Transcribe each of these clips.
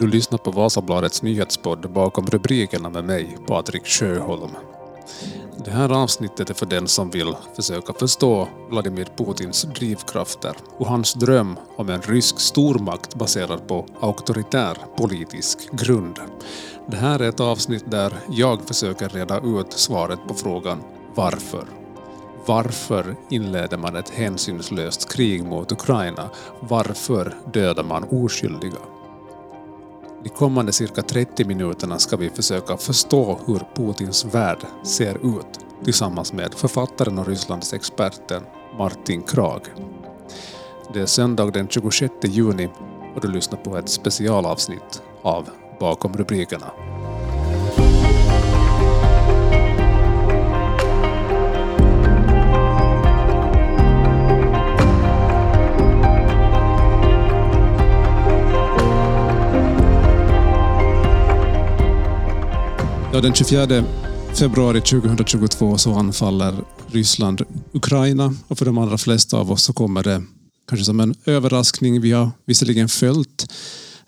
Du lyssnar på Vasabladets nyhetspodd bakom rubrikerna med mig, Patrik Sjöholm. Det här avsnittet är för den som vill försöka förstå Vladimir Putins drivkrafter och hans dröm om en rysk stormakt baserad på auktoritär politisk grund. Det här är ett avsnitt där jag försöker reda ut svaret på frågan varför. Varför inleder man ett hänsynslöst krig mot Ukraina? Varför dödar man oskyldiga? De kommande cirka 30 minuterna ska vi försöka förstå hur Putins värld ser ut tillsammans med författaren och Rysslands experten Martin Krag. Det är söndag den 26 juni och du lyssnar på ett specialavsnitt av Bakom rubrikerna. Ja, den 24 februari 2022 så anfaller Ryssland Ukraina och för de allra flesta av oss så kommer det kanske som en överraskning. Vi har visserligen följt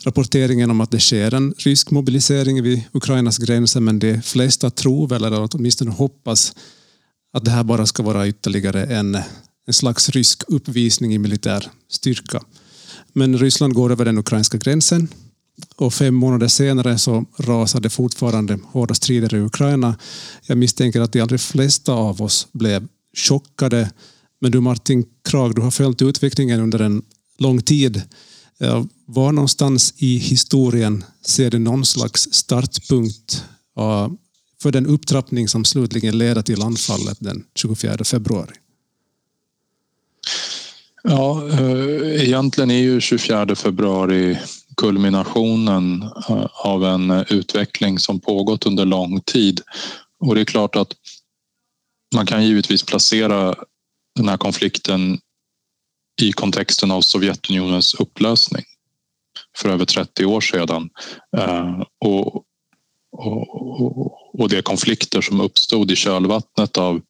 rapporteringen om att det sker en rysk mobilisering vid Ukrainas gränser men de flesta tror väl, eller åtminstone hoppas, att det här bara ska vara ytterligare en, en slags rysk uppvisning i militär styrka. Men Ryssland går över den ukrainska gränsen och fem månader senare så rasade fortfarande hårda strider i Ukraina. Jag misstänker att de allra flesta av oss blev chockade. Men du Martin Krag, du har följt utvecklingen under en lång tid. Eh, var någonstans i historien ser du någon slags startpunkt eh, för den upptrappning som slutligen leder till anfallet den 24 februari? Ja, eh, egentligen är ju 24 februari kulminationen eh, av en eh, utveckling som pågått under lång tid. Och det är klart att man kan givetvis placera den här konflikten i kontexten av Sovjetunionens upplösning för över 30 år sedan. Eh, och, och, och de konflikter som uppstod i kölvattnet av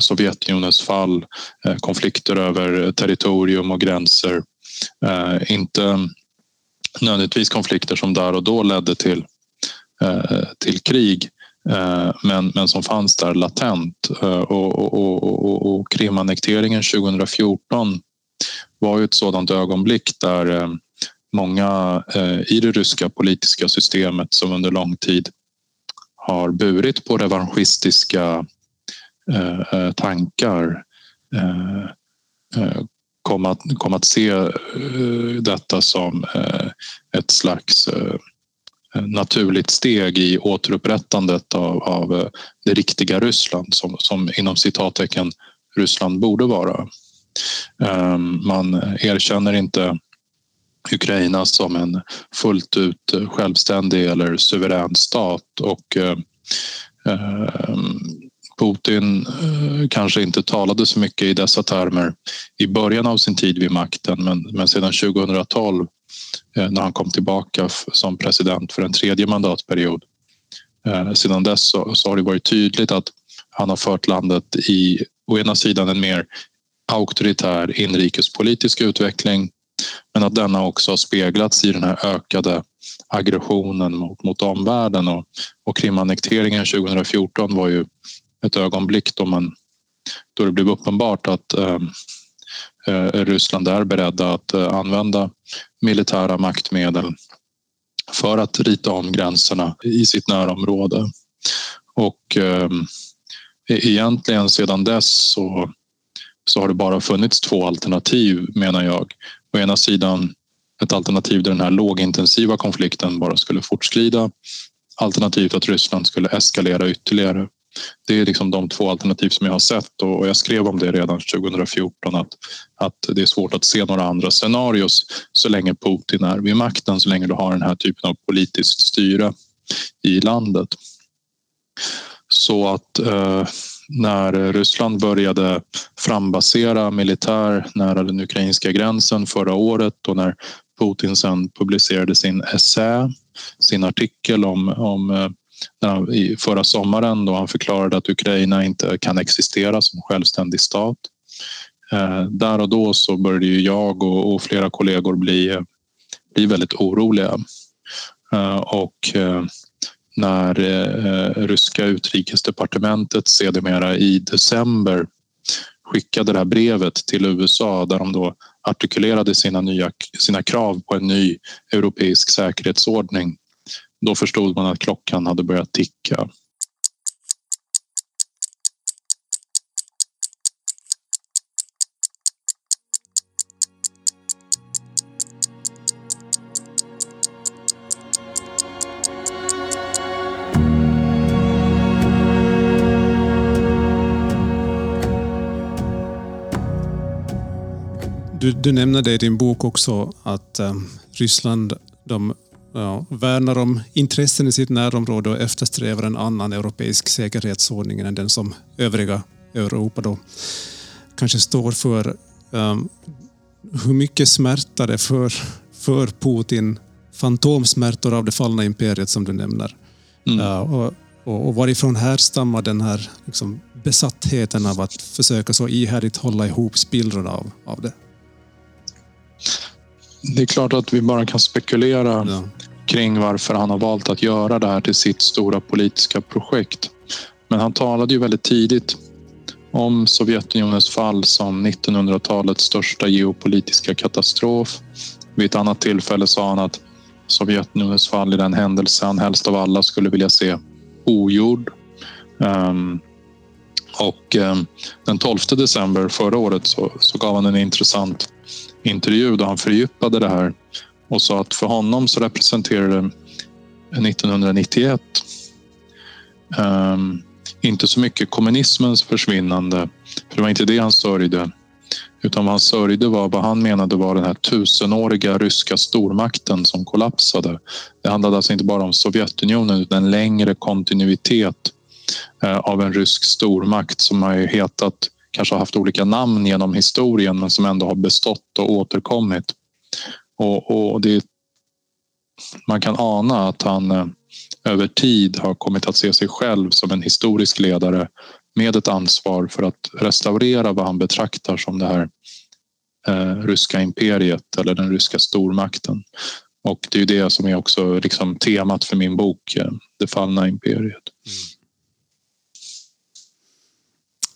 Sovjetunionens fall, konflikter över territorium och gränser. Inte nödvändigtvis konflikter som där och då ledde till, till krig men, men som fanns där latent. Och, och, och, och, och Krimannekteringen 2014 var ju ett sådant ögonblick där många i det ryska politiska systemet som under lång tid har burit på revanschistiska tankar kom att, kom att se eh, detta som eh, ett slags eh, naturligt steg i återupprättandet av, av det riktiga Ryssland som, som inom citattecken Ryssland borde vara. Ehm, man erkänner inte Ukraina som en fullt ut självständig eller suverän stat och ehm, Putin eh, kanske inte talade så mycket i dessa termer i början av sin tid vid makten men, men sedan 2012 eh, när han kom tillbaka som president för en tredje mandatperiod. Eh, sedan dess så, så har det varit tydligt att han har fört landet i å ena sidan en mer auktoritär inrikespolitisk utveckling men att denna också har speglats i den här ökade aggressionen mot, mot omvärlden och, och Krimannekteringen 2014 var ju ett ögonblick då, man, då det blev uppenbart att ehm, eh, Ryssland är beredda att eh, använda militära maktmedel för att rita om gränserna i sitt närområde. Och eh, egentligen sedan dess så, så har det bara funnits två alternativ menar jag. Å ena sidan ett alternativ där den här lågintensiva konflikten bara skulle fortskrida. Alternativt att Ryssland skulle eskalera ytterligare. Det är liksom de två alternativ som jag har sett och jag skrev om det redan 2014 att, att det är svårt att se några andra scenarios så länge Putin är vid makten, så länge du har den här typen av politiskt styre i landet. Så att eh, när Ryssland började frambasera militär nära den ukrainska gränsen förra året och när Putin sen publicerade sin essä, sin artikel om, om eh, han, i förra sommaren då han förklarade att Ukraina inte kan existera som självständig stat. Eh, där och då så började ju jag och, flera kollegor bli, bli väldigt oroliga. Eh, och eh, när ryska utrikesdepartementet sedermera i december skickade det här brevet till USA där de då artikulerade sina, nya, sina krav på en ny europeisk säkerhetsordning. Då förstod man att klockan hade börjat ticka. Du, du nämner det i din bok också att um, Ryssland de, ja, värnar om intressen i sitt närområde och eftersträvar en annan europeisk säkerhetsordning än den som övriga Europa då kanske står för. Um, hur mycket smärta det för, för Putin, fantomsmärtor av det fallna imperiet som du nämner. Mm. Uh, och, och, och varifrån härstammar den här liksom, besattheten av att försöka så ihärdigt hålla ihop spillrorna av, av det? Det är klart att vi bara kan spekulera ja kring varför han har valt att göra det här till sitt stora politiska projekt. Men han talade ju väldigt tidigt om Sovjetunionens fall som 1900-talets största geopolitiska katastrof. Vid ett annat tillfälle sa han att Sovjetunionens fall i den händelse han helst av alla skulle vilja se ogjord. Um, och um, den 12 december förra året så, så gav han en intressant intervju då han fördjupade det här och sa att för honom så representerade 1991 um, inte så mycket kommunismens försvinnande, för det var inte det han sörjde. Utan vad han sörjde var vad han menade var den här tusenåriga ryska stormakten som kollapsade. Det handlade alltså inte bara om Sovjetunionen utan en längre kontinuitet eh, av en rysk stormakt som har hetat kanske har haft olika namn genom historien men som ändå har bestått och återkommit. Och, och det, man kan ana att han eh, över tid har kommit att se sig själv som en historisk ledare med ett ansvar för att restaurera vad han betraktar som det här eh, ryska imperiet eller den ryska stormakten. Och det är det som är också liksom temat för min bok eh, Det fallna imperiet. Mm.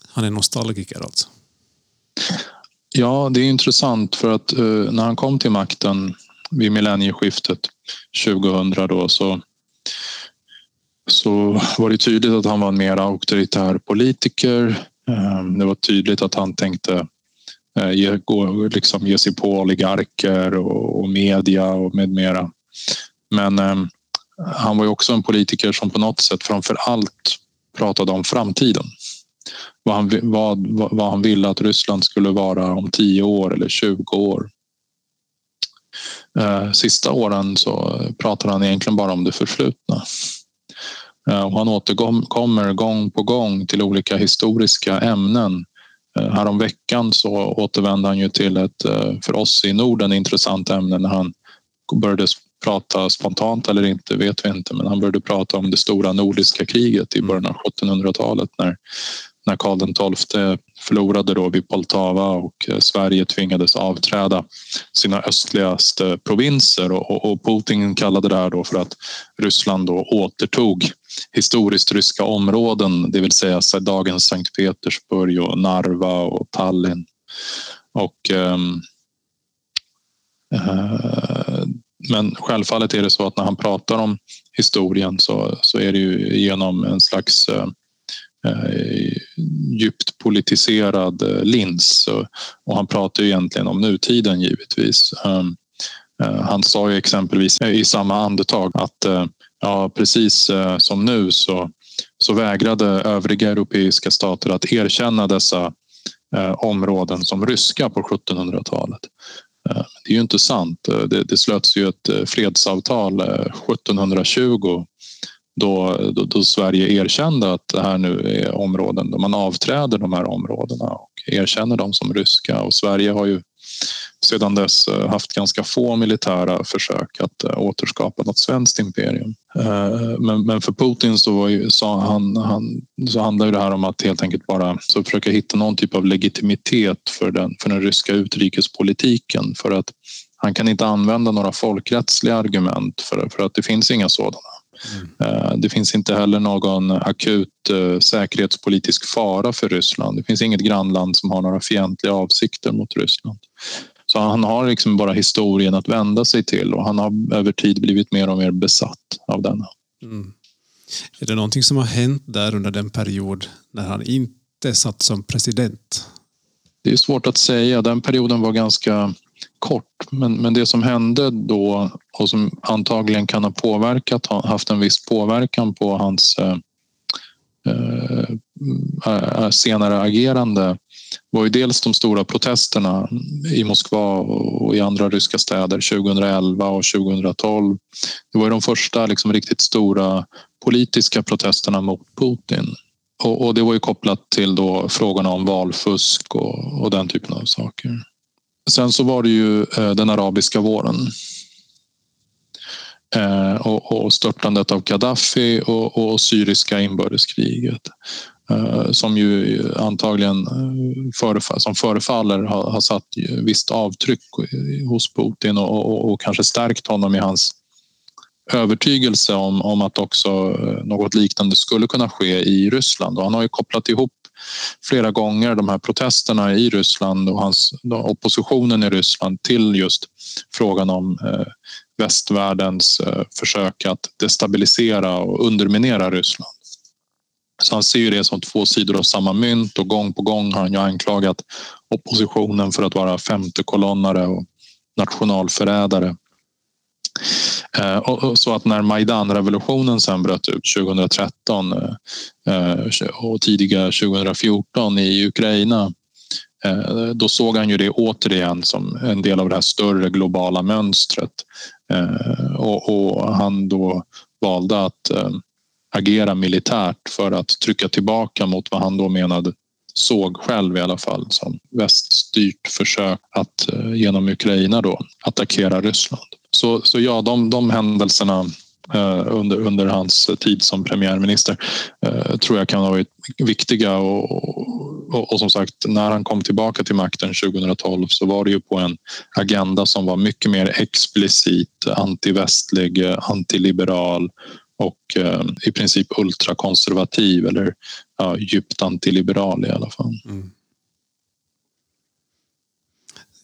Han är nostalgiker alltså? Ja, det är intressant för att eh, när han kom till makten vid millennieskiftet 2000 då så, så var det tydligt att han var en mer auktoritär politiker. Eh, det var tydligt att han tänkte eh, ge, gå, liksom ge sig på oligarker och, och media och med mera. Men ehm, han var ju också en politiker som på något sätt framför allt pratade om framtiden vad han, vad, vad han ville att Ryssland skulle vara om 10 år eller 20 år. Eh, sista åren så pratar han egentligen bara om det förflutna. Eh, och han återkommer gång på gång till olika historiska ämnen. Eh, Häromveckan Härom veckan så återvände han ju till ett för oss i Norden intressant ämne när han började prata spontant eller inte vet vi inte men han började prata om det stora nordiska kriget i början av 1700-talet när när Karl XII förlorade då vid Poltava och eh, Sverige tvingades avträda sina östligaste provinser och, Putin kallade det här då för att Ryssland då återtog historiskt ryska områden, det vill säga dagens Sankt Petersburg och Narva och Tallinn. Och ehm, eh, men självfallet är det så att när han pratar om historien så, så är det ju genom en slags Eh, eh djupt politiserad eh, lins och han pratar ju egentligen om nutiden givetvis. Ehm, eh, han sa ju exempelvis i samma andetag att eh, ja, precis som nu så, så vägrade övriga europeiska stater att erkänna dessa områden som ryska på 1700-talet. Ehm, det är ju inte sant. Det, det slöts ju ett fredsavtal 1720 då, då, då, Sverige erkände att det här nu är områden då man avträder de här områdena och erkänner dem som ryska och Sverige har ju sedan dess eh, haft ganska få militära försök att eh, återskapa något svenskt imperium. Eh, men, men för Putin så, var ju, så, han, han, så handlar det här om att helt enkelt bara så försöka hitta någon typ av legitimitet för den, för den ryska utrikespolitiken för att han kan inte använda några folkrättsliga argument för, för att det finns inga sådana. Mm. Det finns inte heller någon akut säkerhetspolitisk fara för Ryssland. Det finns inget grannland som har några fientliga avsikter mot Ryssland. Så han har liksom bara historien att vända sig till och han har över tid blivit mer och mer besatt av denna. Mm. Är det någonting som har hänt där under den period när han inte satt som president? Det är svårt att säga. Den perioden var ganska kort. Men, men det som hände då och som antagligen kan ha påverkat, haft en viss påverkan på hans eh, eh, eh, senare agerande var ju dels de stora protesterna i Moskva och i andra ryska städer 2011 och 2012. Det var ju de första liksom riktigt stora politiska protesterna mot Putin. Och, och det var ju kopplat till då frågorna om valfusk och, och den typen av saker. Sen så var det ju eh, den arabiska våren. Eh, och, störtandet av Gaddafi och, och syriska inbördeskriget. Eh, som ju antagligen förefall, som förefaller ha, ha satt visst avtryck hos Putin och, och, och, kanske stärkt honom i hans övertygelse om, om att också något liknande skulle kunna ske i Ryssland. Och han har ju kopplat ihop flera gånger de här protesterna i Ryssland och hans, oppositionen i Ryssland till just frågan om eh, västvärldens eh, försök att destabilisera och underminera Ryssland. Så han ser det som två sidor av samma mynt och gång på gång har han ju anklagat oppositionen för att vara femtekolonnare och nationalförrädare. Eh, och så att när Majdan-revolutionen sen bröt ut 2013 eh, och tidiga 2014 i Ukraina eh, då såg han ju det återigen som en del av det här större globala mönstret. Eh, och, han då valde att eh, agera militärt för att trycka tillbaka mot vad han då menade såg själv i alla fall som väststyrt försök att eh, genom Ukraina då attackera Ryssland. Så, så ja, de, de händelserna eh, under, under hans tid som premiärminister eh, tror jag kan ha varit viktiga och, och, och, som sagt när han kom tillbaka till makten 2012 så var det ju på en agenda som var mycket mer explicit antivästlig, eh, antiliberal och eh, i princip ultrakonservativ eller ja, djupt antiliberal i alla fall. Mm.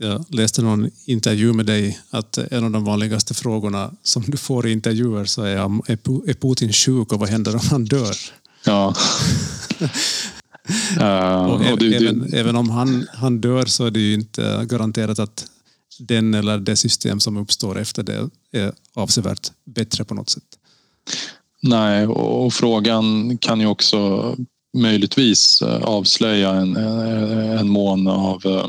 Jag läste någon intervju med dig att en av de vanligaste frågorna som du får i intervjuer så är är Putin sjuk och vad händer om han dör? Ja. uh, och även, du, även, även, om han, han dör så är det ju inte garanterat att den eller det system som uppstår efter det är avsevärt bättre på något sätt. Nej, och frågan kan ju också möjligtvis eh, avslöja en, en mån av eh,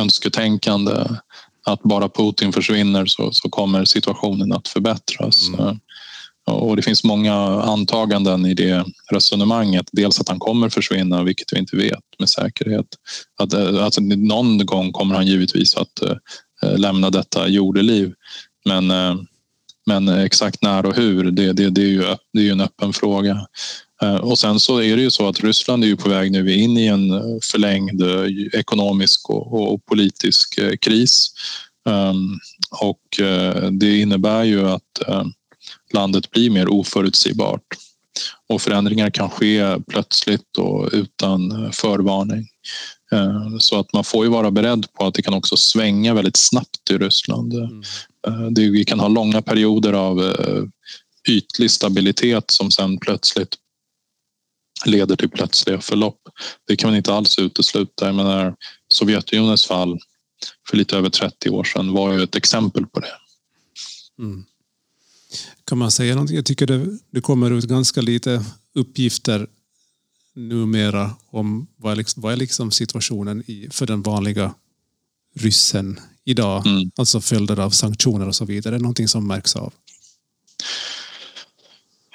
önsketänkande att bara Putin försvinner så, så kommer situationen att förbättras. Mm. Eh, och det finns många antaganden i det resonemanget. Dels att han kommer försvinna, vilket vi inte vet med säkerhet. Att, eh, alltså, någon gång kommer han givetvis att äh, lämna detta jordeliv. Men, äh, men exakt när och hur, det, det, det, är ju, det är ju en öppen fråga. Eh, och sen så är det ju så att Ryssland är på väg nu in i en eh, förlängd eh, ekonomisk och, politisk kris. Ehm, och det innebär ju att landet blir mer oförutsägbart och förändringar kan ske plötsligt och utan förvarning. Så att man får ju vara beredd på att det kan också svänga väldigt snabbt i Ryssland. Mm. Vi kan ha långa perioder av ytlig stabilitet som sen plötsligt leder till plötsliga förlopp. Det kan man inte alls utesluta. Jag menar, Sovjetunionens fall för lite över 30 år sedan var ju ett exempel på det. Mm. Kan man säga någonting? Jag tycker det, det kommer ut ganska lite uppgifter numera om vad är, liksom, vad är liksom situationen i, för den vanliga ryssen idag? Mm. Alltså följder av sanktioner och så vidare. Någonting som märks av?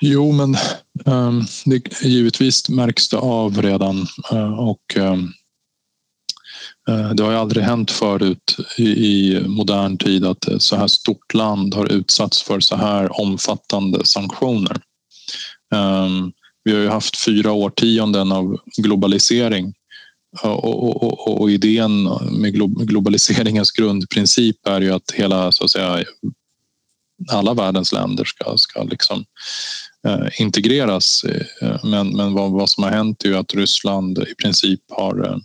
Jo, men um, det, givetvis märks det av redan uh, och um, Det har ju aldrig hänt förut i modern tid att ett så här stort land har utsatts för så här omfattande sanktioner. Ehm, vi har ju haft fyra årtionden av globalisering eh, och, och, och, och, idén med globaliseringens grundprincip är ju att hela så att säga alla världens länder ska, ska liksom, eh, integreras. Eh, men, men vad, vad, som har hänt är ju att Ryssland i princip har, eh,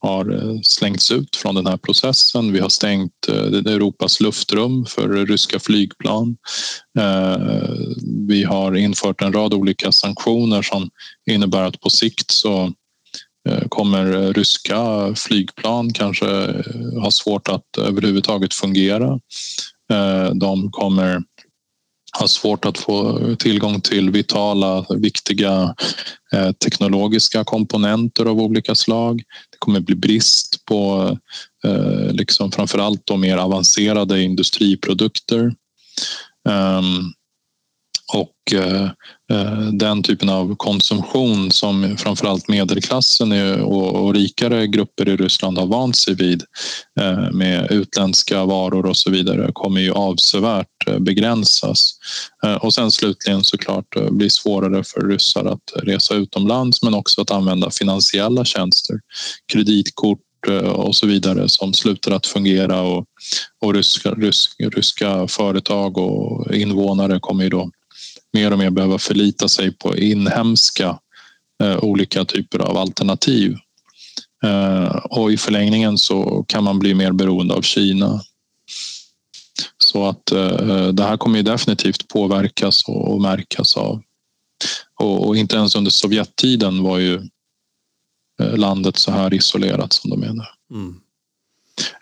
har eh, slängts ut från den här processen. Vi har stängt eh, Europas luftrum för ryska flygplan. Eh, vi har infört en rad olika sanktioner som innebär att på sikt så kommer ryska flygplan kanske ha svårt att överhuvudtaget fungera. Eh, de kommer ha svårt att få tillgång till vitala, viktiga eh, teknologiska komponenter av olika slag. Det kommer bli brist på eh, liksom framförallt de mer avancerade industriprodukter. Ehm, och Eh, den typen av konsumtion som framförallt medelklassen och rikare grupper i Ryssland har vant sig vid eh, med utländska varor och så vidare kommer ju avsevärt eh, begränsas. Och sen slutligen såklart blir svårare för ryssar att resa utomlands men också att använda finansiella tjänster, kreditkort och så vidare som slutar att fungera och, och ryska, ryska, ryska företag och invånare kommer ju då mer och mer behöva förlita sig på inhemska eh, olika typer av alternativ. Eh, och i förlängningen så kan man bli mer beroende av Kina. Så att eh, det här kommer definitivt påverkas och, och märkas av. Och, och, inte ens under Sovjettiden var ju eh, landet så här isolerat som de är nu. Mm.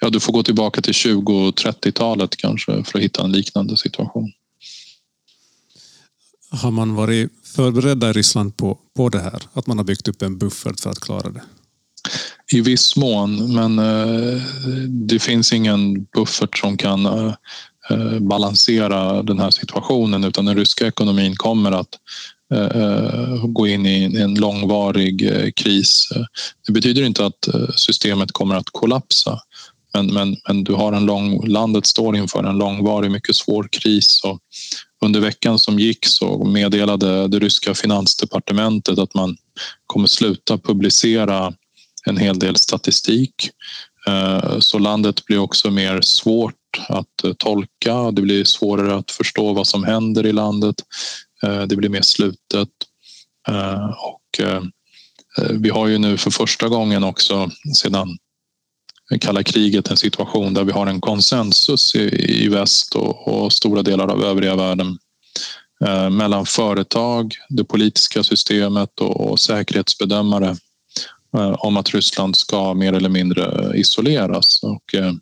Ja, du får gå tillbaka till 20 och 30-talet kanske för att hitta en liknande situation. Har man varit förberedda i Ryssland på, på det här? Att man har byggt upp en buffert för att klara det? I viss mån, men eh, det finns ingen buffert som kan eh, eh, balansera den här situationen utan den ryska ekonomin kommer att gå in i en långvarig kris. Det betyder inte att systemet kommer att kollapsa men, men, men du har en lång, landet står inför en långvarig, mycket svår kris och under veckan som gick så meddelade det ryska finansdepartementet att man kommer sluta publicera en hel del statistik. Eh, så landet blir också mer svårt att eh, tolka. Det blir svårare att förstå vad som händer i landet. Eh, det blir mer slutet. Och vi har ju nu för första gången också sedan kalla kriget en situation där vi har en konsensus i, i väst och, och, stora delar av övriga världen eh, mellan företag, det politiska systemet och, och säkerhetsbedömare eh, om att Ryssland ska mer eller mindre isoleras. Och, eh,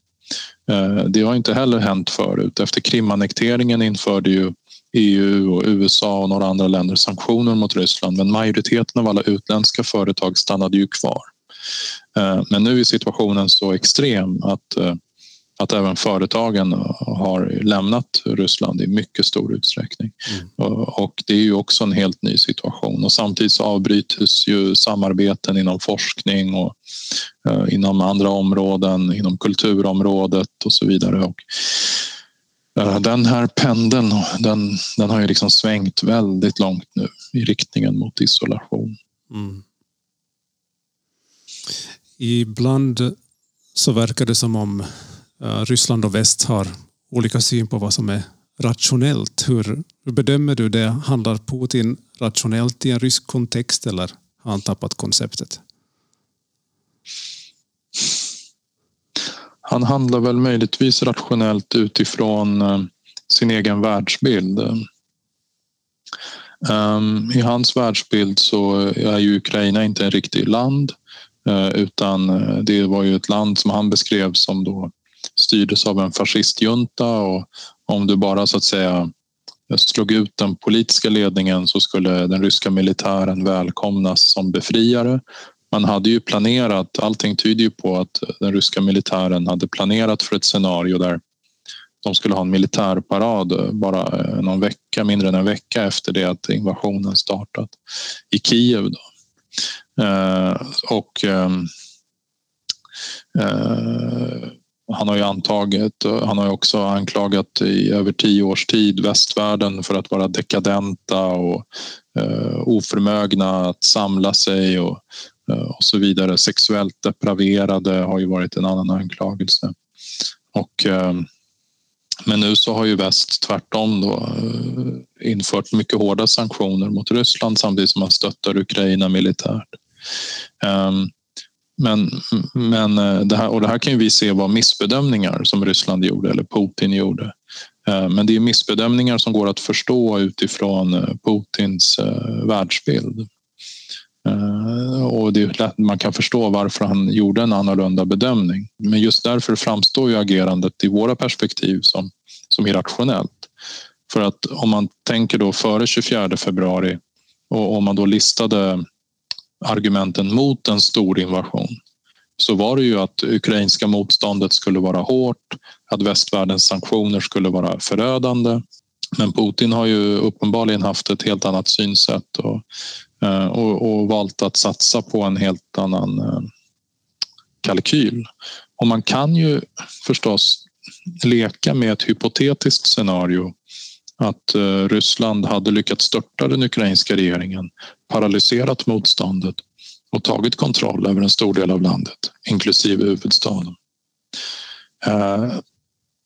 eh det har inte heller hänt förut. Efter Krimannekteringen införde ju EU och USA och några andra länder sanktioner mot Ryssland men majoriteten av alla utländska företag stannade ju kvar. Eh, men nu är situationen så extrem att, eh, att även företagen har lämnat Ryssland i mycket stor utsträckning. Mm. Och det är ju också en helt ny situation och samtidigt så avbryts ju samarbeten inom forskning och eh, inom andra områden, inom kulturområdet och så vidare. Och den här pendeln den, den har ju liksom svängt väldigt långt nu i riktningen mot isolation. Mm. Ibland så verkar det som om eh, Ryssland och väst har olika syn på vad som är rationellt. Hur, hur bedömer du det? Handlar Putin rationellt i en rysk kontext eller har han tappat konceptet? Han handlar väl möjligtvis rationellt utifrån eh, sin egen världsbild. Ehm, I hans världsbild så är ju Ukraina inte en riktig land. Eh, utan eh, det var ju ett land som han beskrev som då styrdes av en fascistjunta och om du bara så att säga eh, slog ut den politiska ledningen så skulle den ryska militären välkomnas som befriare. Man hade ju planerat, allting tyder ju på att den ryska militären hade planerat för ett scenario där de skulle ha en militärparad bara någon vecka, mindre än en vecka efter det att invasionen startat i Kiev. Då. Eh, och ehm, eh, han har ju antagit, han har ju också anklagat i över tio års tid västvärlden för att vara dekadenta och eh, oförmögna att samla sig och, och så vidare. Sexuellt depraverade har ju varit en annan anklagelse. Och ehm, men nu så har ju väst tvärtom då eh, infört mycket hårda sanktioner mot Ryssland samtidigt som man stöttar Ukraina militärt. Ehm, men, men eh, det här, och det här kan vi se var missbedömningar som Ryssland gjorde eller Putin gjorde. Ehm, men det är missbedömningar som går att förstå utifrån eh, Putins världsbild. Eh, och det är lätt, man kan förstå varför han gjorde en annorlunda bedömning. Men just därför framstår ju agerandet i våra perspektiv som, som irrationellt. För att om man tänker då före 24 februari och om man då listade argumenten mot en stor invasion så var det ju att ukrainska motståndet skulle vara hårt, att västvärldens sanktioner skulle vara förödande. Men Putin har ju uppenbarligen haft ett helt annat synsätt och Eh, och, och valt att satsa på en helt annan eh, kalkyl. Och man kan ju förstås leka med ett hypotetiskt scenario att eh, Ryssland hade lyckats störta den ukrainska regeringen, paralyserat motståndet och tagit kontroll över en stor del av landet, inklusive huvudstaden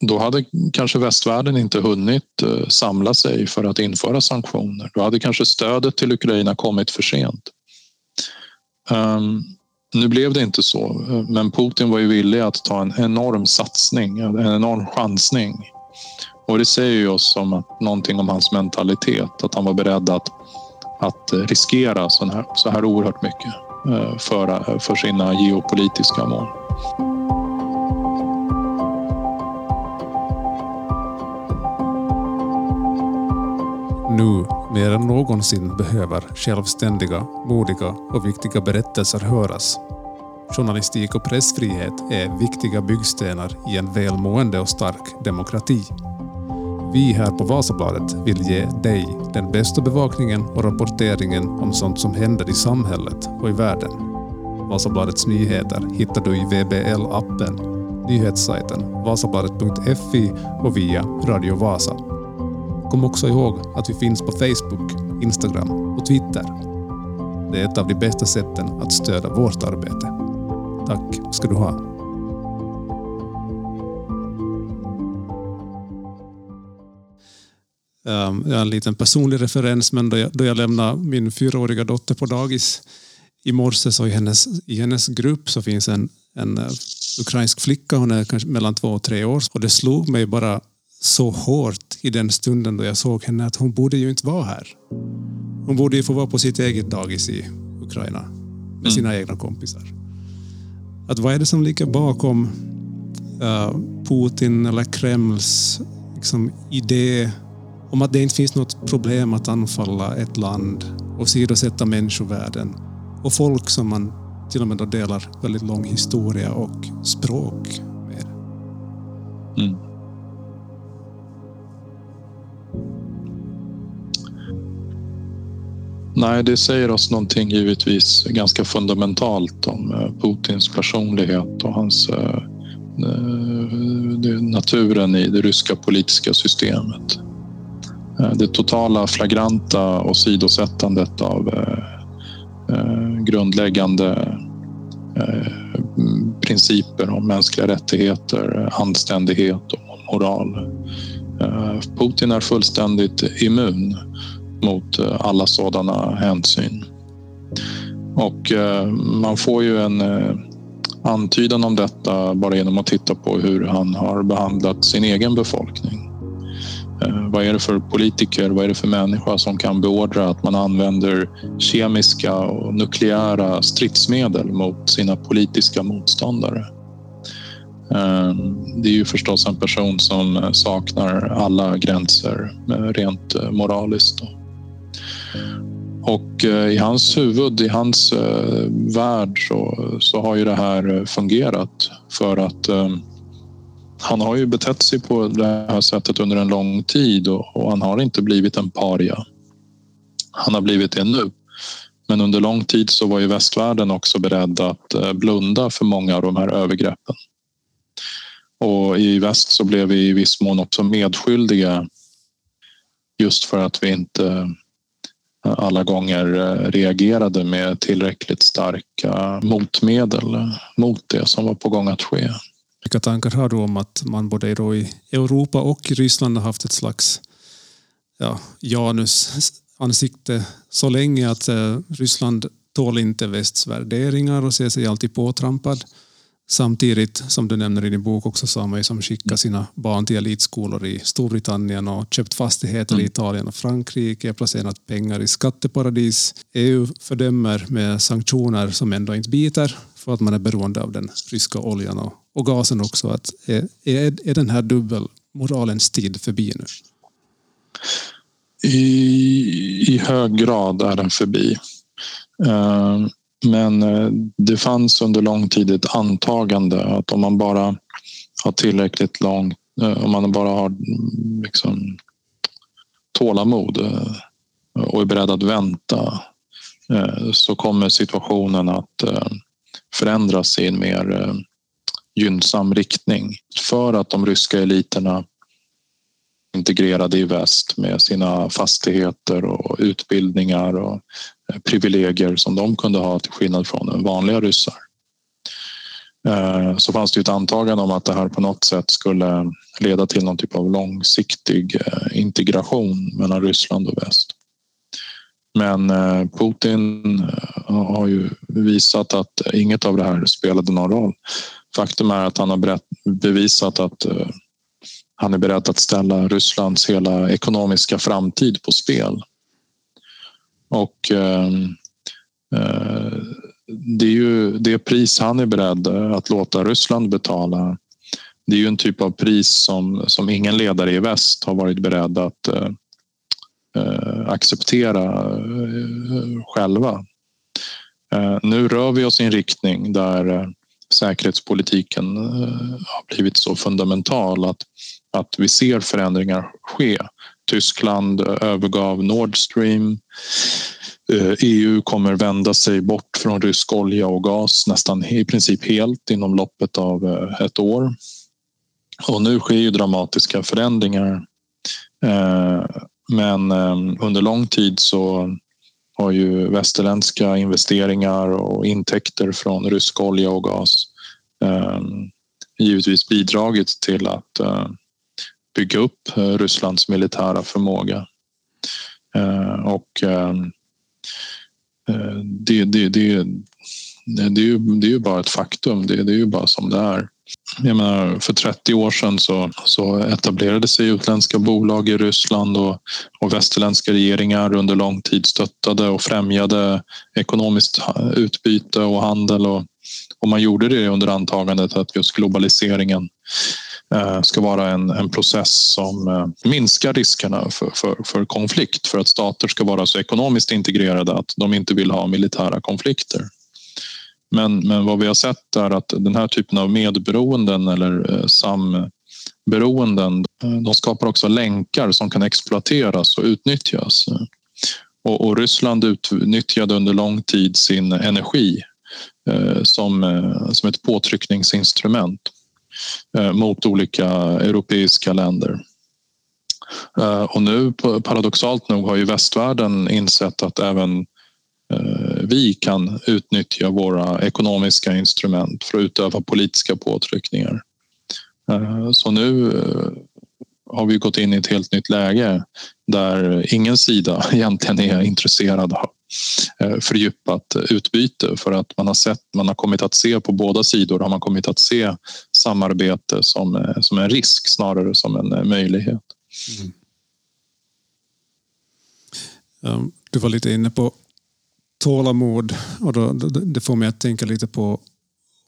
då hade kanske västvärlden inte hunnit eh, samla sig för att införa sanktioner. Då hade kanske stödet till Ukraina kommit för sent. Um, nu blev det inte så, eh, men Putin var ju villig att ta en enorm satsning, en enorm chansning. Och det säger ju oss om att, någonting om hans mentalitet, att han var beredd att, att riskera så här, så här oerhört mycket eh, för, för sina geopolitiska mål. Nu mer än någonsin behöver självständiga, modiga och viktiga berättelser höras. Journalistik och pressfrihet är viktiga byggstenar i en välmående och stark demokrati. Vi här på Vasabladet vill ge dig den bästa bevakningen och rapporteringen om sånt som händer i samhället och i världen. Vasabladets nyheter hittar du i VBL-appen, nyhetssajten vasabladet.fi och via Radio Vasa. Kom också ihåg att vi finns på Facebook, Instagram och Twitter. Det är ett av de bästa sätten att stödja vårt arbete. Tack ska du ha. Ehm, jag har en liten personlig referens, men då jag, då jag lämnade min fyraåriga dotter på dagis i morse så i hennes, i hennes grupp så finns en, en eh, ukrainsk flicka, hon är kanske mellan två och tre år och det slog mig bara så hårt i den stunden då jag såg henne att hon borde ju inte vara här. Hon borde ju få vara på sitt eget dagis i Ukraina med mm. sina egna kompisar. Att vad är det som ligger bakom uh, Putin eller Kremls liksom, idé om att det inte finns något problem att anfalla ett land och sidosätta människovärden och folk som man till och med delar väldigt lång historia och språk med. Mm. Nej, det säger oss någonting givetvis ganska fundamentalt om eh, Putins personlighet och hans eh, eh, naturen i det ryska politiska systemet. Det totala flagranta och sidosättandet av grundläggande principer om mänskliga rättigheter, anständighet och moral. Putin är fullständigt immun mot eh, alla sådana hänsyn. Och eh, man får ju en eh, antydan om detta bara genom att titta på hur han har behandlat sin egen befolkning. Vad är det för politiker, vad är det för människa som kan beordra att man använder kemiska och nukleära stridsmedel mot sina politiska motståndare? Det är ju förstås en person som saknar alla gränser rent moraliskt. Och eh, i hans huvud, i hans eh, värld så, så har ju det här eh, fungerat för att han har ju betett sig på det här sättet under en lång tid och, och han har inte blivit en paria. Han har blivit det nu. Men under lång tid så var ju västvärlden också beredd att blunda för många av de här övergreppen. Och i väst så blev vi i viss mån också medskyldiga just för att vi inte alla gånger eh, reagerade med tillräckligt starka motmedel mot det som var på gång att ske. Vilka tankar har du om att man både då i Europa och i Ryssland har haft ett slags ja, Janus ansikte så länge att eh, Ryssland tål inte västs värderingar och ser sig alltid påtrampad. Samtidigt som du nämner i din bok också ju som skickat sina barn till elitskolor i Storbritannien och köpt fastigheter mm. i Italien och Frankrike, placerat pengar i skatteparadis. EU fördömer med sanktioner som ändå inte biter för att man är beroende av den ryska oljan och, och gasen också. Att är, är, är den här dubbelmoralens tid förbi nu? I, I hög grad är den förbi. Uh, men eh, det fanns under lång tid ett antagande att om man bara har tillräckligt långt, eh, om man bara har mm, liksom, tålamod eh, och är beredd att vänta så kommer situationen att förändras i en mer gynnsam riktning. För att de ryska eliterna integrerade i väst med sina fastigheter och utbildningar och eh, privilegier som de kunde ha till skillnad från vanliga ryssar. Eh, så fanns det ett antagande om att det här på något sätt skulle leda till någon typ av långsiktig eh, integration mellan Ryssland och väst. Men Putin har ju visat att inget av det här spelade någon roll. Faktum är att han har bevisat att han är beredd att ställa Rysslands hela ekonomiska framtid på spel. Och eh, eh, det är ju det pris han är beredd att låta Ryssland betala. Det är ju en typ av pris som, som ingen ledare i väst har varit beredd att eh, eh acceptera eh, själva. Eh, nu rör vi oss i en riktning där eh, säkerhetspolitiken eh, har blivit så fundamental att att vi ser förändringar ske. Tyskland eh, övergav Nord Stream. Eh, EU kommer vända sig bort från rysk olja och gas nästan i princip helt inom loppet av eh, ett år. Och nu sker ju dramatiska förändringar. Men under lång tid så har ju västerländska investeringar och intäkter från rysk olja och gas givetvis bidragit till att bygga upp eh, Rysslands militära förmåga. Eh, och eh, det, det, det, det, är ju, det är ju bara ett faktum. Det, det är ju bara som det är. Jag menar, för 30 år sedan så, så etablerade sig utländska bolag i Ryssland och, och västerländska regeringar under lång tid stöttade och främjade ekonomiskt utbyte och handel. Och, och man gjorde det under antagandet att just globaliseringen Eh, ska vara en, en process som eh, minskar riskerna för, för, för, konflikt för att stater ska vara så ekonomiskt integrerade att de inte vill ha militära konflikter. Men, men vad vi har sett är att den här typen av medberoenden eller eh, samberoenden de skapar också länkar som kan exploateras och utnyttjas. Och, och Ryssland utnyttjade under lång tid sin energi som, som ett påtryckningsinstrument. Eh, mot olika europeiska länder. Eh, och nu paradoxalt nog har ju västvärlden insett att även eh, vi kan utnyttja våra ekonomiska instrument för att utöva politiska påtryckningar. Så nu har vi gått in i ett helt nytt läge där ingen sida egentligen är intresserad av eh, fördjupat utbyte för att man har sett, man har kommit att se på båda sidor har man kommit att se samarbete som, eh, som en risk snarare som en eh, möjlighet. Mm. Ehm, du var lite inne på tålamod och då, det får mig att tänka lite på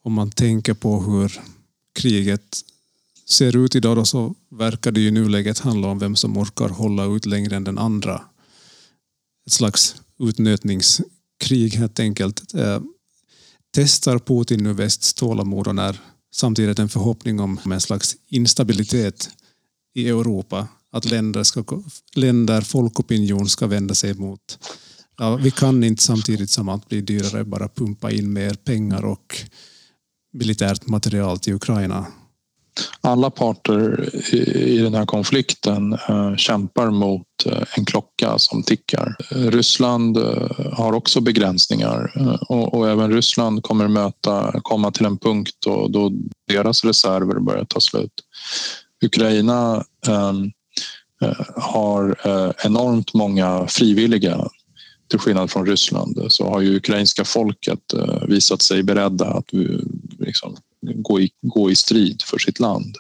om man tänker på hur kriget ser ut idag då så verkar det i nuläget handla om vem som orkar hålla ut längre än den andra. Ett slags utnötningskrig helt enkelt. Eh, testar Putin nu västs tålamod och när samtidigt en förhoppning om en slags instabilitet i Europa. Att länder, ska, länder folkopinion ska vända sig mot Ja, vi kan inte samtidigt som allt blir dyrare bara pumpa in mer pengar och militärt material till Ukraina. Alla parter i den här konflikten eh, kämpar mot eh, en klocka som tickar. Ryssland eh, har också begränsningar och, även Ryssland kommer möta, komma till en punkt då, då deras reserver börjar ta slut. Ukraina ehm, har enormt många frivilliga till skillnad från Ryssland så har ju ukrainska folket visat sig beredda att liksom, gå, i, gå i strid för sitt land.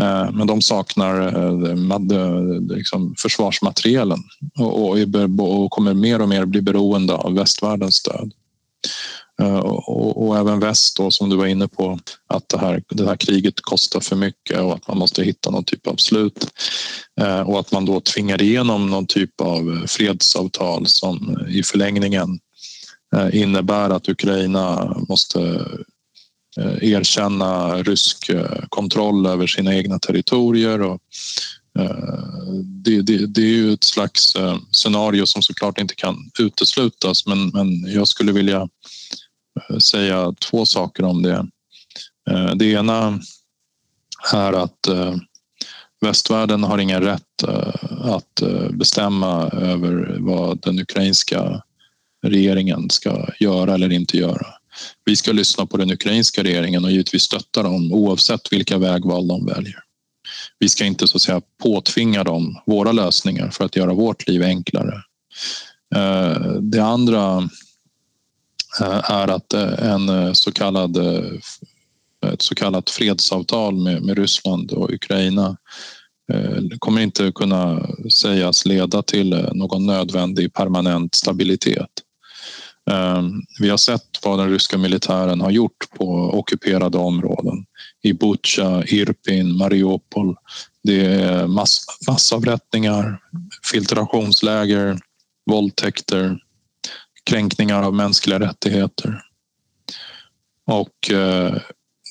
Eh, men de saknar eh, eh, liksom, försvarsmaterielen och, och, kommer mer och mer bli beroende av västvärldens stöd. Och, och, även väst då, som du var inne på, att det här, det här kriget kostar för mycket och att man måste hitta någon typ av slut. Och att man då tvingar igenom någon typ av fredsavtal som i förlängningen innebär att Ukraina måste Eh, erkänna rysk eh, kontroll över sina egna territorier. Och eh, det, det, det, är ju ett slags scenario som såklart inte kan uteslutas men, men jag skulle vilja säga två saker om det. Det ena är att västvärlden har ingen rätt att bestämma över vad den ukrainska regeringen ska göra eller inte göra. Vi ska lyssna på den ukrainska regeringen och givetvis stötta dem oavsett vilka vägval de väljer. Vi ska inte så att säga påtvinga dem våra lösningar för att göra vårt liv enklare. Eh, det andra eh, är att eh, en så kallad, ett så kallat fredsavtal med, med Ryssland och Ukraina kommer inte kunna sägas leda till någon nödvändig permanent stabilitet. Ehm, vi har sett vad den ryska militären har gjort på ockuperade områden. I Butja, Irpin, Mariupol. Det är mass, massavrättningar, filtrationsläger, våldtäkter, kränkningar av mänskliga rättigheter. Och eh,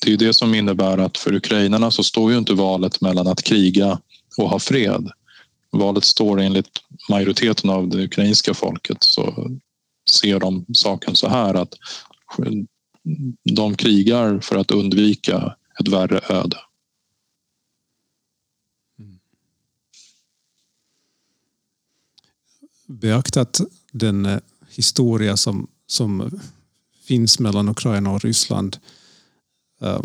det är det som innebär att för ukrainarna så står ju inte valet mellan att kriga och ha fred. Valet står enligt majoriteten av det ukrainska folket så ser de saken så här att de krigar för att undvika ett värre öde. Beaktat den eh, historia som, som finns mellan Ukraina och Ryssland. Eh,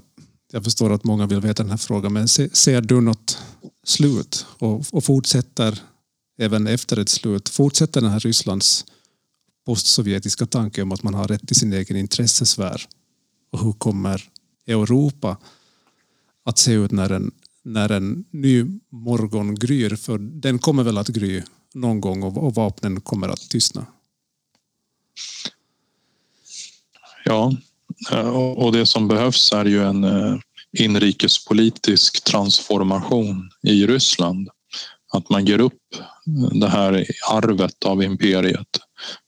jag förstår att många vill veta den här frågan, men ser du något slut och, och fortsätter även efter ett slut, fortsätter den här Rysslands postsovjetiska tanke om att man har rätt till sin egen intressesfär? Och hur kommer Europa att se ut när en, när en ny morgon gryr? För den kommer väl att gry någon gång och, och vapnen kommer att tystna? Ja, eh, och det som behövs är ju en eh, inrikespolitisk transformation i Ryssland. Att man ger upp det här arvet av imperiet.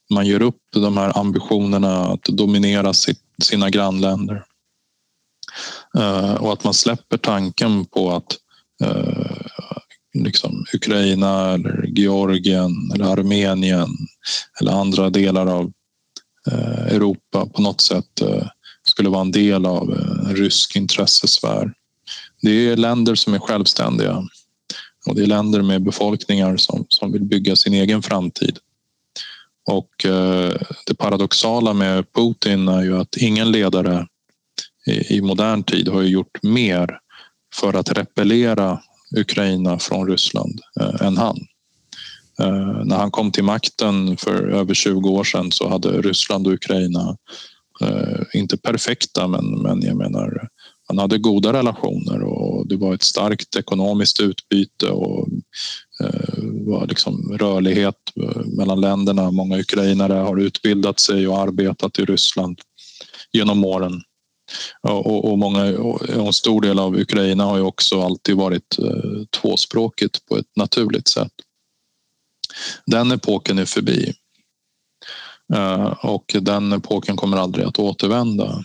Man ger upp de här ambitionerna att dominera sitt, sina grannländer. Eh, och att man släpper tanken på att eh, liksom Ukraina eller Georgien eller Armenien eller andra delar av Eh, Europa på något sätt eh, skulle vara en del av eh, en rysk intressesfär. Det är länder som är självständiga och det är länder med befolkningar som, som vill bygga sin egen framtid. Och eh, det paradoxala med Putin är ju att ingen ledare i, modern tid har gjort mer för att repellera Ukraina från Ryssland eh, än han. Eh, när han kom till makten för över 20 år sedan så hade Ryssland och Ukraina inte perfekta, men, men jag menar, man hade goda relationer och det var ett starkt ekonomiskt utbyte och Eh, var liksom rörlighet eh, mellan länderna. Många ukrainare har utbildat sig och arbetat i Ryssland genom åren. Och, och, många, och en stor del av Ukraina har ju också alltid varit eh, tvåspråkigt på ett naturligt sätt. Den epoken är förbi. Och den epoken kommer aldrig att återvända.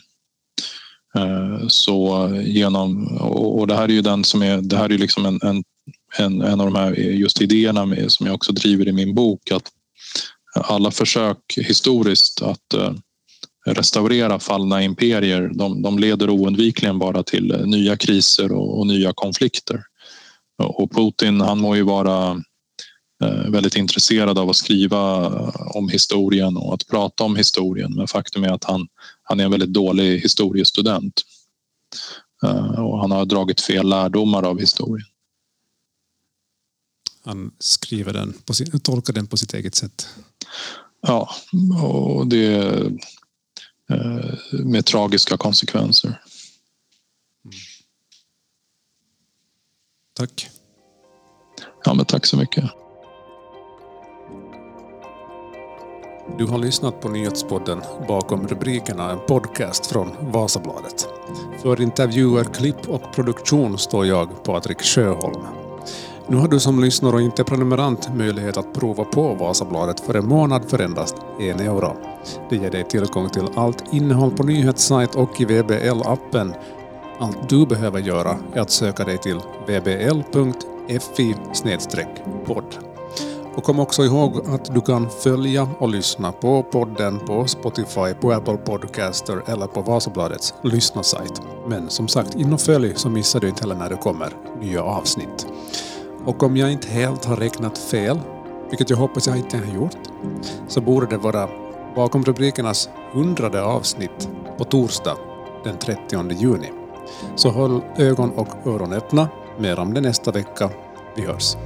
Så genom, och det här är ju den som är, det här är liksom en, en, en, en av de här just idéerna med, som jag också driver i min bok att alla försök historiskt att eh, restaurera fallna imperier, de, de leder oundvikligen bara till eh, nya kriser och, och nya konflikter. Och Putin, han må ju vara eh, väldigt intresserad av att skriva om historien och att prata om historien. Men faktum är att han, han är en väldigt dålig historiestudent. Och han har dragit fel lärdomar av historien. Han skriver den, på sin, tolkar den på sitt eget sätt. Ja, och det eh, med tragiska konsekvenser. Mm. Tack. Ja, men tack så mycket. Du har lyssnat på nyhetspodden Bakom rubrikerna, en podcast från Vasabladet. För intervjuer, klipp och produktion står jag, Patrik Sjöholm. Nu har du som lyssnare och inte prenumerant möjlighet att prova på Vasabladet för en månad för endast en euro. Det ger dig tillgång till allt innehåll på nyhetssajt och i VBL-appen. Allt du behöver göra är att söka dig till vbl.fi podd. Och kom också ihåg att du kan följa och lyssna på podden på Spotify, på Apple Podcaster eller på Vasabladets lyssnarsajt. Men som sagt, in och följ så missar du inte heller när det kommer nya avsnitt. Och om jag inte helt har räknat fel, vilket jag hoppas jag inte har gjort, så borde det vara bakom rubrikernas hundrade avsnitt på torsdag den 30 juni. Så håll ögon och öron öppna. Mer om det nästa vecka. Vi hörs.